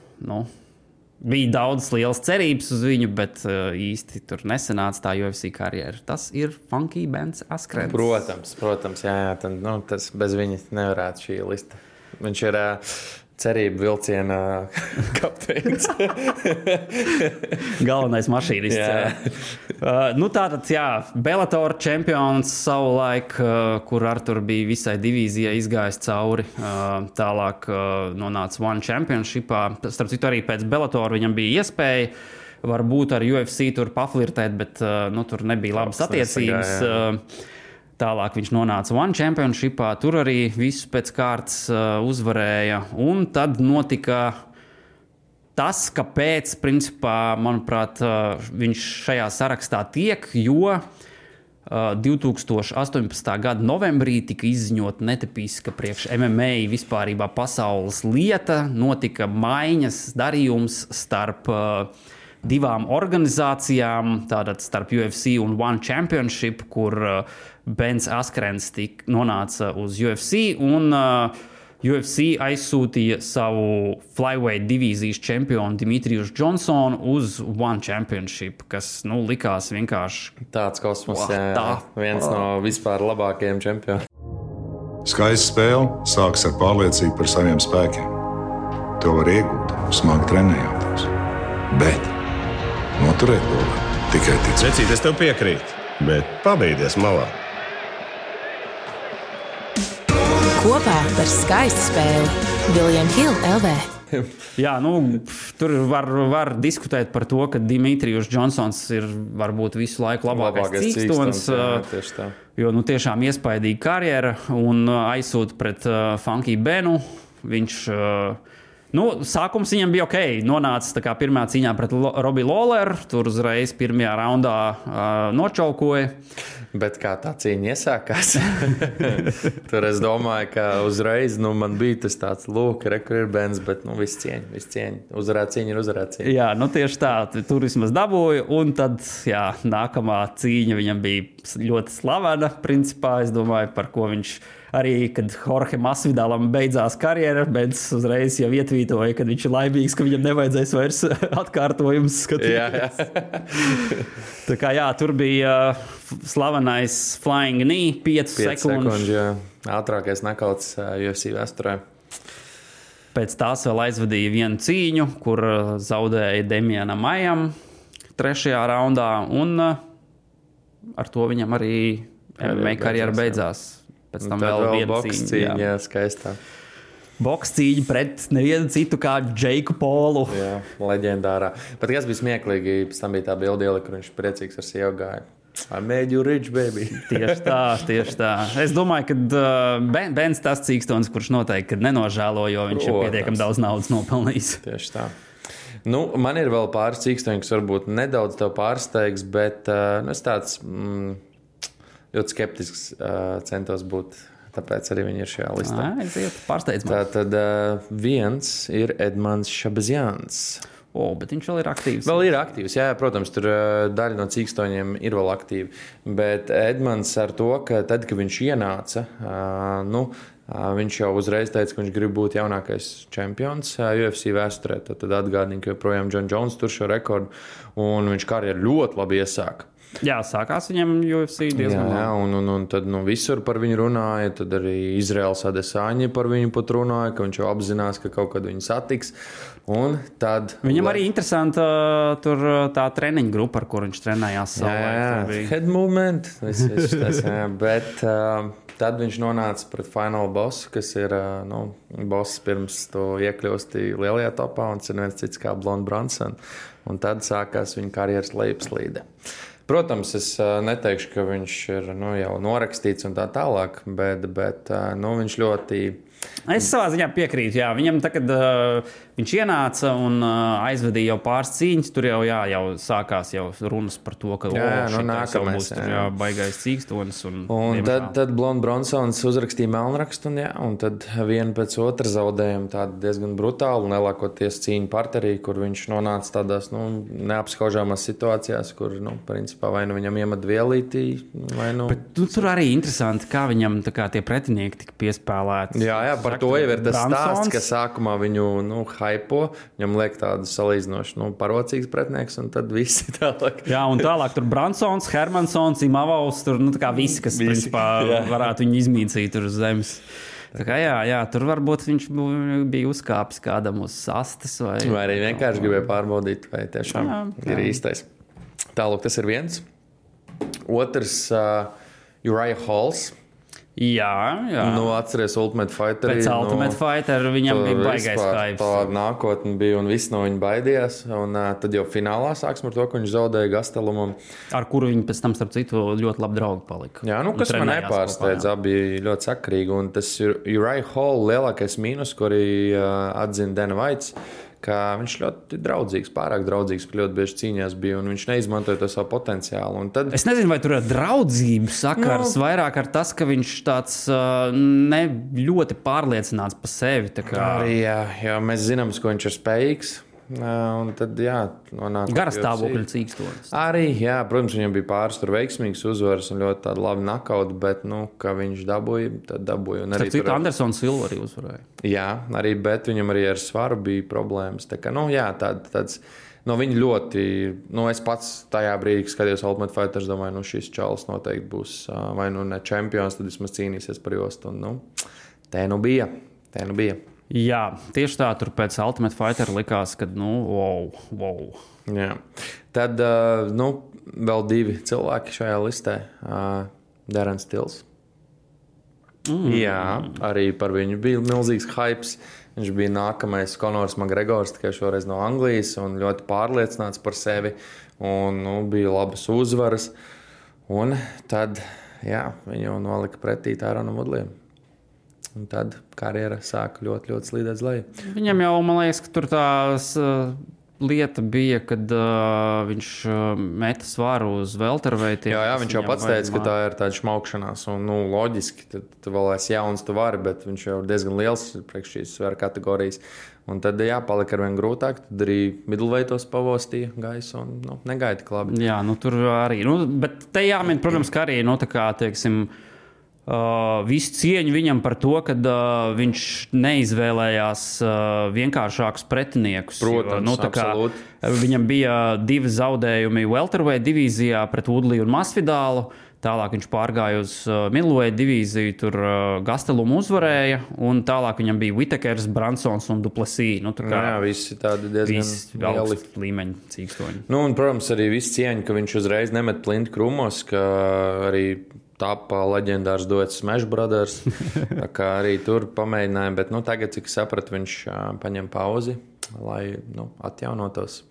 Speaker 2: bija daudz lielas cerības uz viņu, bet uh, īsti tur nesanāca tā UFC karjera. Tas ir Funky Bands Askrens.
Speaker 1: Protams, protams, jā, jā tad, nu, tas bez viņa nevarētu šī lista. Viņš ir uh, cerību vilciena [laughs] kapteinis. [laughs]
Speaker 2: Galvenais mašīnists.
Speaker 1: Jā.
Speaker 2: Uh, nu tā tad, jā, Bellator čempions savulaik, uh, kur ar tur bija visai divīzijai izgājis cauri. Uh, tālāk uh, nonāca One Championshipā. Starp citu, arī pēc Bellator viņam bija iespēja. Varbūt ar UFC tur paflirtēt, bet uh, nu, tur nebija labas attiecības. Uh, Tālāk viņš nonāca One Championshipā, tur arī visu pēc kārtas uh, uzvarēja. Un tad notika tas, kāpēc, principā, manuprāt, uh, viņš šajā sarakstā tiek, jo Uh, 2018. gada novembrī tika izziņota netipiska priekš MMA vispār pasaules lieta. Notika maiņas darījums starp uh, divām organizācijām, tātad starp UFC un One Championship, kur uh, Bens Askrens nonāca uz UFC. Un, uh, UFC aizsūtīja savu flyweight divīzijas čempionu Dimitriju Džonsonu uz One Championship, kas nu, likās vienkārši
Speaker 1: tāds kosmos,
Speaker 2: Vah,
Speaker 1: jā, jā.
Speaker 2: tā.
Speaker 1: viens no vispār labākajiem čempioniem.
Speaker 3: Skaista spēle sākas ar pārliecību par saviem spēkiem. To var iegūt, smagi trenējoties. Bet to var tikai ticēt.
Speaker 6: Vecīt, es tev piekrītu, bet pabeigties malā.
Speaker 5: Kopā par skaistu spēli Viljams Hilde LV.
Speaker 2: Jā, nu, tur var, var diskutēt par to, ka Dimitrijs Džonsons ir varbūt visu laiku labākais
Speaker 1: Labākais
Speaker 2: cīkstons.
Speaker 1: cīkstons, jā.
Speaker 2: Jo nu, tiešām iespaidīga karjera un aizsūta pret uh, Funky Benu. Viņš, uh, nu, sākums viņam bija ok. Nonāca kā pirmā cīņā pret Lo Robiju Lolleru. Tur uzreiz pirmajā raundā uh, nočaukoja.
Speaker 1: Bet kā tā cīņa iesākās? [laughs] Tur es domāju, ka uzreiz nu, man bija tas tāds, lūk, rekurors, bet nu, viss cieņa, viss cieņa. Uzvarēt cīņa ir uzvarēt cīņa.
Speaker 2: Jā, nu tieši tā, tur vismaz dabūja. Un tad, jā, nākamā cīņa viņam bija ļoti slavena. Principā es domāju, par ko viņš arī, kad Jorge Masvidālam beidzās karjera, bet uzreiz jau ietvītoja, ka viņš ir laimīgs, ka viņam nevajadzēs vairs [laughs] atkārtojumus skatīt.
Speaker 1: Jā, jā. [laughs]
Speaker 2: Tā kā jā, tur bija uh, slavenais flying knee, 5
Speaker 1: 5
Speaker 2: sekundes.
Speaker 1: sekundes, jā. Ātrākais nekauts uh, UFC vēsturē.
Speaker 2: Pēc tās vēl aizvadīja vienu cīņu, kur uh, zaudēja Demianam Majam trešajā raundā, un uh, ar to viņam arī MMA karjera beidzās. Pēc tam
Speaker 1: Tad
Speaker 2: vēl
Speaker 1: vēl
Speaker 2: viena cīņa.
Speaker 1: cīņa,
Speaker 2: jā.
Speaker 1: jā, skaistā.
Speaker 2: Boks cīņa pret nevienu citu kā Džeiku Polu. [laughs]
Speaker 1: Jā, leģendārā. Pat kas bija smieklīgi, pēc tam bija tā bilde, kur viņš priecīgs ar sievu gāja. I made you rich, baby. [laughs]
Speaker 2: Tieši tā, tieši tā. Es domāju, ka uh, Ben- Bens tas cīkstons, kurš noteikti nenožēlo, jo viņš ir
Speaker 1: Protams.
Speaker 2: pietiekami daudz naudas nopelnījis. [laughs]
Speaker 1: Tieši tā. Nu, man ir vēl pāris cīkstoņi, kas varbūt nedaudz tev pārsteigs, bet uh, nu, es tāds mm, ļoti skeptisks uh, centos būt. Tāpēc arī viņi ir šajā listā.
Speaker 2: Pārsteidz
Speaker 1: Tā
Speaker 2: man.
Speaker 1: tad uh, viens ir Edmunds Šabazjans.
Speaker 2: O, bet viņš vēl ir aktīvs.
Speaker 1: Vēl ir aktīvs, jā, protams, tur daļa no cīkstoņiem ir vēl aktīva. Bet Edmunds ar to, ka tad, kad viņš ienāca, nu, viņš jau uzreiz teica, ka viņš grib būt jaunākais čempions UFC vēsturē. Tad, tad atgādina, ka joprojām John Jones tur šo rekordu un viņš karjeru ļoti labi iesāka.
Speaker 2: Jā, sākās viņam UFC
Speaker 1: Jā,
Speaker 2: diezgan
Speaker 1: jā
Speaker 2: labi.
Speaker 1: un, un, un tad nu, visur par viņu runāja. Tad arī Izraels Adesāņi par viņu pat runāja, ka viņš jau apzinās, ka kaut kad viņu satiks. Un tad
Speaker 2: Viņam arī interesanta uh, tur uh, tā treniņa grupa, ar kuru viņš trenējās.
Speaker 1: Jā, jā, jā. Head movement. Viss, viss tas, jā. Bet uh, tad viņš nonāca pret finālu bossu, kas ir uh, nu, boss pirms to iekļūst lielajā topā, un tas ir viens cits kā Blonde Branson. Un tad sākās viņa karjeras lejupslīde. Protams, es neteikšu, ka viņš ir nu, jau norakstīts un tā tālāk, bet, bet nu, viņš ļoti.
Speaker 2: Es savā ziņā piekrītu. Jā. Viņam tagad uh, viņš ienāca un uh, aizvadīja jau pāris cīņas. Tur jau, jā, jau sākās jau runas par to, ka
Speaker 1: Jā, jā, nu,
Speaker 2: jau
Speaker 1: nākamais,
Speaker 2: būs tur,
Speaker 1: jā.
Speaker 2: jā, baigais cīkstonis. Un,
Speaker 1: Un
Speaker 2: diemžēl.
Speaker 1: tad, tad Blonde Bronsons uzrakstīja melnrakstu, un, jā, un tad viena pēc otras zaudējumi tādi diezgan brutāli. un Lielākoties cīņa parterī, kur viņš nonāca tādās nu, neapskaužāmās situācijās, kur nu, principā, vai nu viņam iemet vielītī, vai nu.
Speaker 2: Bet, nu, tur arī interesanti, kā viņam tā kā, tie pretinieki tika piespēlēti.
Speaker 1: Jā, jā, par
Speaker 2: Saka,
Speaker 1: to jau ir tas
Speaker 2: Bransons.
Speaker 1: stāsts, ka sākumā viņu nu, hypo, viņam liek tādu salīdzinoši nu, parocīgs pretinieks, un tad visi [laughs] tālāk.
Speaker 2: Jā, un tālāk tur Bransons, Hermansons, Imavovs, tur nu, visi, kas
Speaker 1: Visi,
Speaker 2: principā, [laughs]
Speaker 1: jā.
Speaker 2: varētu viņu izmīcīt uz zemes. Tā kā, jā, jā, tur varbūt viņš bija uzkāpis kādam uz sastes. Vai,
Speaker 1: Vai arī vienkārši gribēja pārbaudīt, vai tiešām
Speaker 2: Jā, jā.
Speaker 1: ir īstais. Tālāk, tas ir viens. Otrs, uh, Uriah Halls.
Speaker 2: Jā, jā.
Speaker 1: Nu, atceries, Ultimate Fighter.
Speaker 2: Pēc Ultimate Fighter viņam bija baigais
Speaker 1: Tā
Speaker 2: hype.
Speaker 1: nākotne bija, un viss no viņa baidījās. Un, uh, tad jau finālā sāksim ar to, ka viņš zaudēja Gastelumam.
Speaker 2: Ar kuru viņi pēc tam, starp citu, ļoti labi draugi palika.
Speaker 1: Jā, nu, kas man nepārsteidz, abi ļoti sakarīgi. Un tas ir Uriah Hall lielākais mīnus, ko arī uh, atzina Dana Vaits. Ka viņš ļoti draudzīgs, pārāk draudzīgs, ļoti bieži cīņās bija un viņš neizmantoja to savu potenciālu. Un tad
Speaker 2: Es nezinu, vai tur ir draudzību sakars, no. vairāk ar tas, ka viņš tāds ne ļoti pārliecināts par sevi. tā kā-
Speaker 1: arī jā, jā, mēs zinām, ko viņš ir spējīgs. Un tad, jā, nonāk
Speaker 2: Garas stāvokļa cīkstonis.
Speaker 1: Arī, jā, protams, viņam bija pāris tur veiksmīgas uzvaras un ļoti tāda laba nakauta, bet, nu, kā viņš dabūja, tad dabūja. Arī
Speaker 2: citu,
Speaker 1: tur-
Speaker 2: Andersons Silva arī uzvarēja.
Speaker 1: Jā, arī, bet viņam arī ar svaru bija problēmas. Tā kā, nu, jā, tād, tāds, no viņa ļoti, nu, es pats tajā brīdī, kad skatījos Ultimate Fighter, domāju, nu, šis čalis noteikti būs vai nu ne čempions, tad vismaz cīnīsies par jostu. Un, nu, te nu bija, te nu bija.
Speaker 2: Jā, tieši tā, tur pēc Ultimate Fighter likās, ka, nu, wow, wow.
Speaker 1: Jā. Tad, ā, nu, vēl divi cilvēki šajā listē. Uh, Darens Stils. Mm. Jā, arī par viņu bija milzīgs hype. Viņš bija nākamais Konors Makgregors, tikai šoreiz no Anglijas, un ļoti pārliecināts par sevi. Un, nu, bija labas uzvaras. Un tad jā, viņu nolika pretī Tāranam Udliem. Un tad karjera sāka ļoti, ļoti slīdēt uz leju.
Speaker 2: Viņam jau, man liekas, ka tur tās uh, lieta bija, kad uh, viņš uh, meta svaru uz velterveitiem.
Speaker 1: Jā, jā, viņš jau pats teica, ka tā ir tāda šmaukšanās. Un, nu, loģiski, tad tu vēl esi jauns, tu vari, bet viņš jau ir diezgan liels priekš šīs svara kategorijas. Un tad, jā, palika ar vien grūtāk. Tad arī midlveitos pavostīja gaisu un nu, negaida tik labi.
Speaker 2: Jā, nu, tur arī. Nu, bet te jāmin, protams, ka arī nu, tā kā, teiksim, Uh, visu cieņu viņam par to, ka uh, viņš neizvēlējās uh, vienkāršākus pretiniekus.
Speaker 1: Protams,
Speaker 2: nu, tā kā
Speaker 1: absolūti.
Speaker 2: Viņam bija divi zaudējumi Welterweight divīzijā pret Udliju un Masvidālu. Tālāk viņš pārgāja uz uh, Milvoja divīziju, tur uh, Gastelumu uzvarēja, un tālāk viņam bija Vitekers, Bransons un Duplesī. Nu, tā
Speaker 1: Nu,
Speaker 2: kā
Speaker 1: jā, visi tādi diezgan lieli.
Speaker 2: līmeņa cīkstoņi.
Speaker 1: Nu, un, protams, arī viss cieņa, ka viņš uzreiz nemet plinti krūmos, ka arī tāpa leģendārs duets Smash Brothers. [laughs] Tā kā arī tur pamēģināja, bet nu, tagad, cik sapratu, viņš paņem pauzi, lai nu, atjaunotos.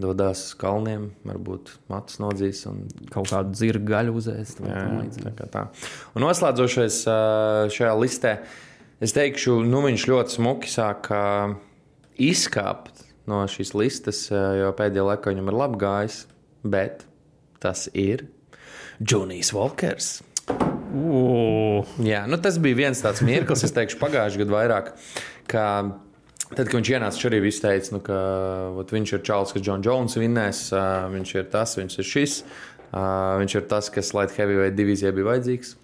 Speaker 1: Dodās uz kalniem, varbūt matus nodzīs. Un,
Speaker 2: Kaut kādu zirgu gaļu uzēst.
Speaker 1: jā, tā kā tā. Un noslēdzošais šajā listē, es teikšu, nu, viņš ļoti smuki sāk izkāpt no šīs listas, jo pēdējā laikā viņam ir labi gājis. Bet tas ir Džonijs Walkers.
Speaker 2: Ū,
Speaker 1: Jā, nu tas bija viens tāds mirklis, es teikšu, pagājušajā gadā vairāk. Ka, tad, kad viņš ienāca, arī viss teica, nu, ka ot, viņš ir Čārlis, kas John Jones vinnēs, ā, viņš ir tas, viņš ir šis. ā, Viņš ir tas, kas Light Heavyweight divīzijā bija vajadzīgs.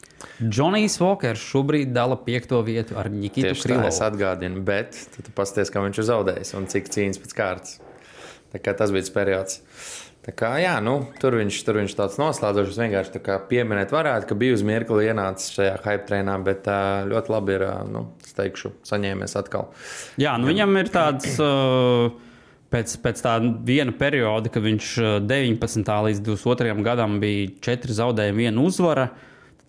Speaker 2: Džonijs Walkers šobrīd dala piekto vietu ar Nikitu
Speaker 1: tā es
Speaker 2: Krilovu.
Speaker 1: atgādinu, bet tad tu pasties, kā viņš ir zaudējis un cik cīņas pēc kārtas. Tā kā tas bija tas periods. Tā kā, jā, nu, tur viņš tur viņš tāds noslēdzošs. Vienkārši tā kā pieminēt, varētu, ka bija uz mirkli ienācis šajā hype treinā, bet ļoti labi ir, nu, es teikšu, saņēmies atkal.
Speaker 2: Jā, nu viņam ir tāds. Pēc, pēc tā viena perioda, kad viņš uh, 19. līdz 22. gadam bija četri zaudējumi, viena uzvara.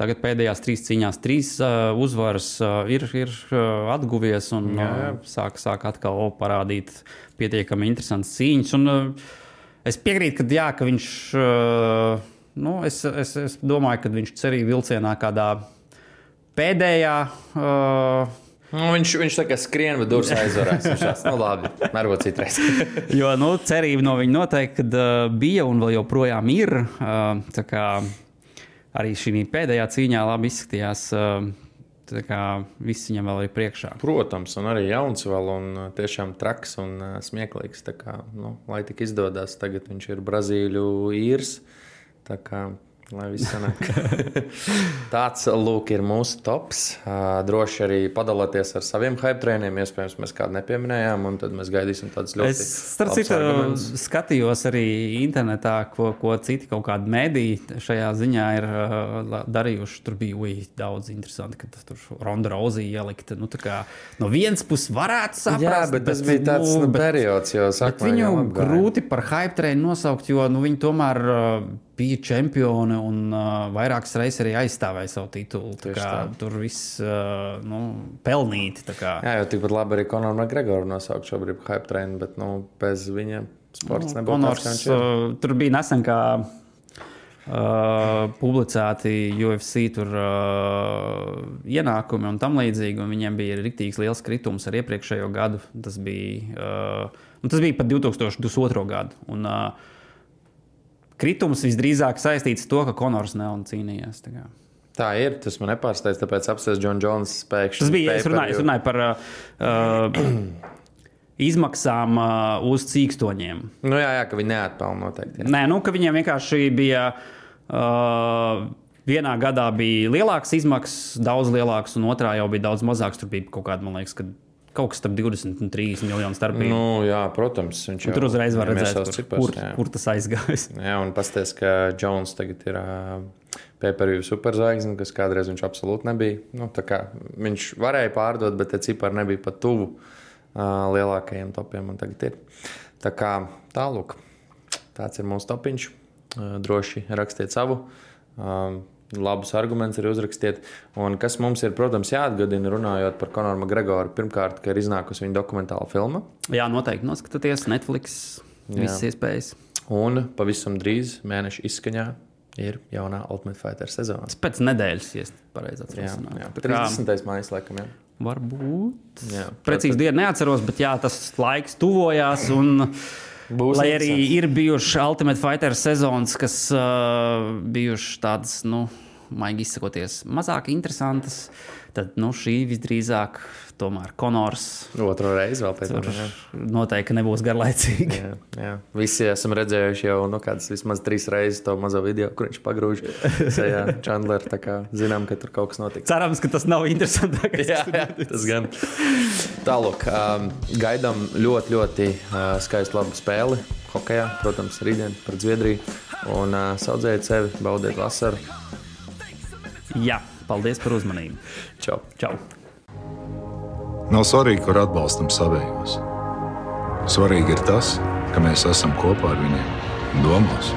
Speaker 2: Tagad pēdējās trīs cīņās, trīs uh, uzvaras uh, ir, ir uh, atguvies un uh, sāk, sāk atkal parādīt pietiekami interesantas cīņas. Un, uh, es piekrītu, ka, jā, ka viņš, uh, nu, es, es, es domāju, ka viņš cerīja vilcienā kādā pēdējā. Uh,
Speaker 1: Nu, viņš, viņš tā kā skrien, bet durvis aizvarēs. Viņš tāds, nu, labi, varbūt citreiz. [laughs]
Speaker 2: Jo nu, cerība no viņa noteikti uh, bija un vēl joprojām ir. Uh, arī šī pēdējā cīņā labi izskatījās. Uh, tā kā viss viņam vēl ir priekšā.
Speaker 1: Protams, un arī jauns vēl, un ā, tiešām traks un ā, smieklīgs. Kā, nu, lai tik izdodas, tagad viņš ir Brazīļu īrs. Tā kā, lai viss sanāk. [laughs] Tāds, lūk, ir mūsu tops. Droši arī padalieties ar saviem hype trēniem. Iespējams, mēs kādu nepieminējām, un tad mēs gaidīsim tādus ļoti
Speaker 2: Es starp citu skatījos arī internetā, ko, ko citi kaut kādi mēdīji šajā ziņā ir darījuši. Tur bija ui, daudz interesanti, ka tur Ronda Rozija ielikta. Nu, tā kā no vienas puses varētu saprast,
Speaker 1: Jā, bet tas bija tāds nu,
Speaker 2: bet-
Speaker 1: periods, jo
Speaker 2: Bet
Speaker 1: sākumā
Speaker 2: viņu grūti par hype treniņu nosaukt, jo nu, viņi tomēr uh, bija čempioni un uh, vairākas reizes arī aizstāvēja savu titulu. Kā, tur viss uh, nu, pelnīti.
Speaker 1: Jā, jau tikpat labi arī Konoram Gregoru nosaukt šobrīd par hype trēnu, bet nu, bez viņa sports nebūtu tāds, kā
Speaker 2: Konors,
Speaker 1: ir.
Speaker 2: uh, tur bija nesen, kā uh, publicēti UFC tur, uh, ienākumi un tam līdzīgi. Un viņiem bija rīktīgs liels kritums ar iepriekšējo gadu. Tas bija, uh, nu, tas bija pat 2022. gadu. Un, uh, kritums visdrīzāk saistīts ar to, ka Konors Neon cīnījās. Tā, kā.
Speaker 1: Tā ir. Tas man nepārsteidz, tāpēc apsēs Džons Jones pēkšņi.
Speaker 2: tas bija. Es runāju, es runāju par. Uh, [clears throat] Izmaksām uh, uz cīkstoņiem.
Speaker 1: Nu, jā, jā, ka viņi neatpelna noteikti. Jā.
Speaker 2: Nē, nu, ka viņiem vienkārši bija. Uh, vienā gadā bija lielākas izmaksas, daudz lielākas, un otrā jau bija daudz mazākas. Tur bija kaut kāda, man liekas, kad kaut kas starp 20 un 30 miljonu starpība.
Speaker 1: Nu, jā, protams. Viņš
Speaker 2: Un tur uzreiz var redzēt, kur,
Speaker 1: cipars,
Speaker 2: kur,
Speaker 1: jā.
Speaker 2: kur tas aizgājis. [laughs]
Speaker 1: Jā, un pasties, ka Jones tagad ir uh, pēperīju superzvaigzne, kas kādreiz viņš absolūti nebija. Nu, viņš varēja pārdot, bet tie cipari nebija pat tuvu uh, lielākajiem topiem, tagad ir. Tā kā tālāk, tāds ir mūsu topiņš. Uh, droši rakstiet savu. Um, Labus argumentus arī uzrakstiet. Un kas mums ir, protams, jāatgādina, runājot par Konoru Makgregoru, pirmkārt, ka ir iznākusi viņa dokumentāla filma.
Speaker 2: Jā, noteikti noskatieties Netflix, visas
Speaker 1: Jā.
Speaker 2: iespējas.
Speaker 1: Un pavisam drīz mēneša izskaņā ir jaunā Ultimate Fighter sezona.
Speaker 2: Tas pēc nedēļas, ja pareizi
Speaker 1: Jā,
Speaker 2: atceros.
Speaker 1: jā.
Speaker 2: Kā
Speaker 1: 30. maija, laikam, jā.
Speaker 2: Varbūt.
Speaker 1: Jā.
Speaker 2: Precīzi dienu neatceros, bet jā, tas laiks tuvojās. Un,
Speaker 1: Būs
Speaker 2: lai arī ir bijušas Ultimate Fighter sezonas, kas uh, bijušas tādas, nu, maigi izsakoties, mazāk interesantas, tad nu, šī visdrīzāk tomēr Konors
Speaker 1: Otro reizi vēl pēc tam.
Speaker 2: noteikti nebūs garlaicīgi.
Speaker 1: Jā, jā. Visi esam redzējuši jau nu, kādas vismaz trīs reizes to mazo video, kur viņš pagrūž sejā Chandler. Tā kā zinām, ka tur kaut kas notiks.
Speaker 2: Cerams, ka tas nav interesantākais.
Speaker 1: Jā, jā, tas gan. Tālāk, um, gaidām ļoti, ļoti uh, skaistu labu spēli. Hokejā, protams, rītdien pret Zviedriju. Un uh, saudzējiet sevi, baudiet vasaru.
Speaker 2: jā, paldies par uzmanību.
Speaker 1: Čau!
Speaker 2: Čau!
Speaker 3: Nav svarīgi, kur atbalstam savējos. Svarīgi ir tas, ka mēs esam kopā ar viņiem, domās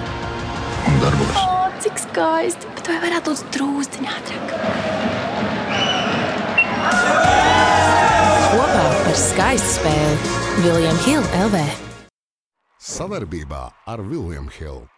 Speaker 3: un darbos.
Speaker 4: O, cik skaisti! Bet vai varētu būt drūztiņā ātrāk?
Speaker 5: Kopā par skaistu spēli Viljams Hilde LV.
Speaker 7: Savarbībā ar Vilniņu Hildu.